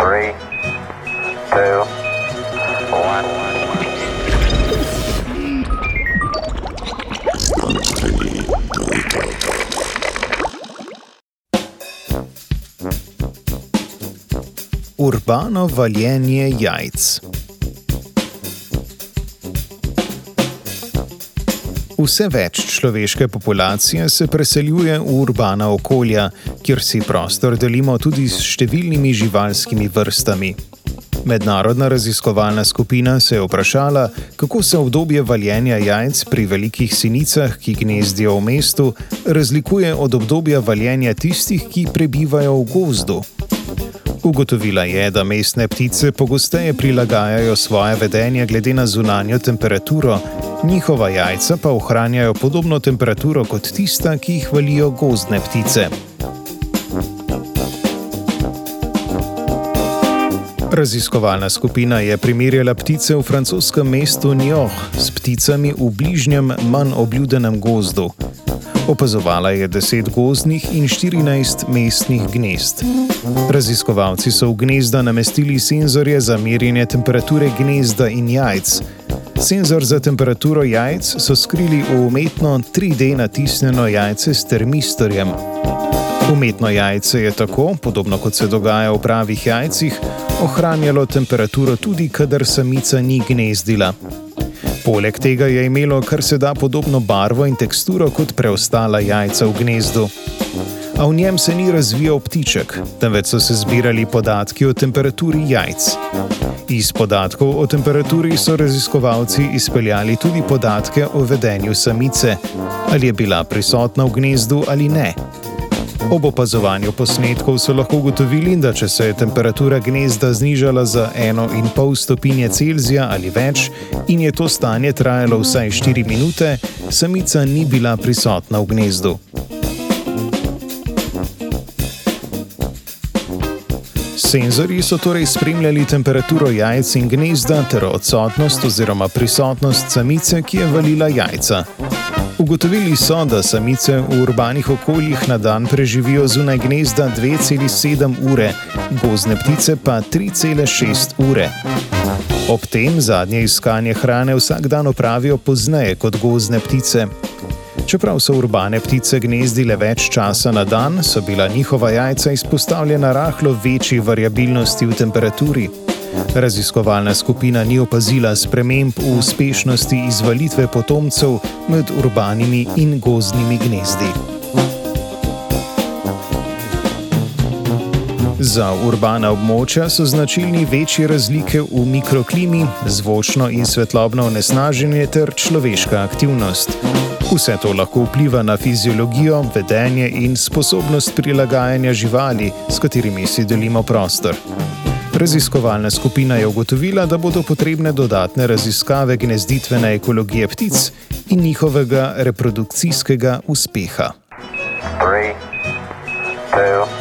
Three, two, one. Urbano valjenje jajc. Vse več človeške populacije se preseljuje v urbana okolja, kjer si prostor delimo tudi s številnimi živalskimi vrstami. Mednarodna raziskovalna skupina se je vprašala, kako se obdobje valjenja jajc pri velikih sinicah, ki gnezdijo v mestu, razlikuje od obdobja valjenja tistih, ki prebivajo v gozdu. Ugotovila je, da mestne ptice pogosteje prilagajajo svoje vedenje glede na zunanjo temperaturo, njihova jajca pa ohranjajo podobno temperaturo kot tista, ki jih valijo gozdne ptice. Raziskovalna skupina je primerjala ptice v francoskem mestu Njoh s pticami v bližnjem, manj obljudenem gozdu. Opazovala je 10 gozdnih in 14 mestnih gnezd. Raziskovalci so v gnezda namestili senzorje za merjenje temperature gnezda in jajc. Senzor za temperaturo jajc so skrili v umetno 3D natisnjeno jajce s termistorjem. Umetno jajce je tako, podobno kot se dogaja v pravih jajcih, ohranjalo temperaturo tudi, kadar samica ni gnezdila. Poleg tega je imelo kar se da podobno barvo in teksturo kot preostala jajca v gnezdu. A v njem se ni razvijal ptiček, temveč so se zbirali podatki o temperaturi jajc. Iz podatkov o temperaturi so raziskovalci izpeljali tudi podatke o vedenju samice, ali je bila prisotna v gnezdu ali ne. Ob opazovanju posnetkov so lahko ugotovili, da če se je temperatura gnezda znižala za 1,5 stopinje Celzija ali več in je to stanje trajalo vsaj 4 minute, samica ni bila prisotna v gnezdu. Senzori so torej spremljali temperaturo jajc in gnezda ter odsotnost oziroma prisotnost samice, ki je valila jajca. Ugotovili so, da samice v urbanih okoljih na dan preživijo zunaj gnezda 2,7 ure, gozdne ptice pa 3,6 ure. Ob tem zadnje iskanje hrane vsak dan opravijo pozneje kot gozdne ptice. Čeprav so urbane ptice gnezdile več časa na dan, so bila njihova jajca izpostavljena rahlo večji variabilnosti v temperaturi. Raziskovalna skupina ni opazila sprememb v uspešnosti izvalitve potomcev med urbanimi in gozdnimi gnezdi. Za urbana območja so značilni večje razlike v mikroklimi, zvočno in svetlobno onesnaženje ter človeška aktivnost. Vse to lahko vpliva na fiziologijo, vedenje in sposobnost prilagajanja živali, s katerimi si delimo prostor. Raziskovalna skupina je ugotovila, da bodo potrebne dodatne raziskave gnezditvene ekologije ptic in njihovega reprodukcijskega uspeha. Three, two,